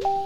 Thank you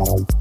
Música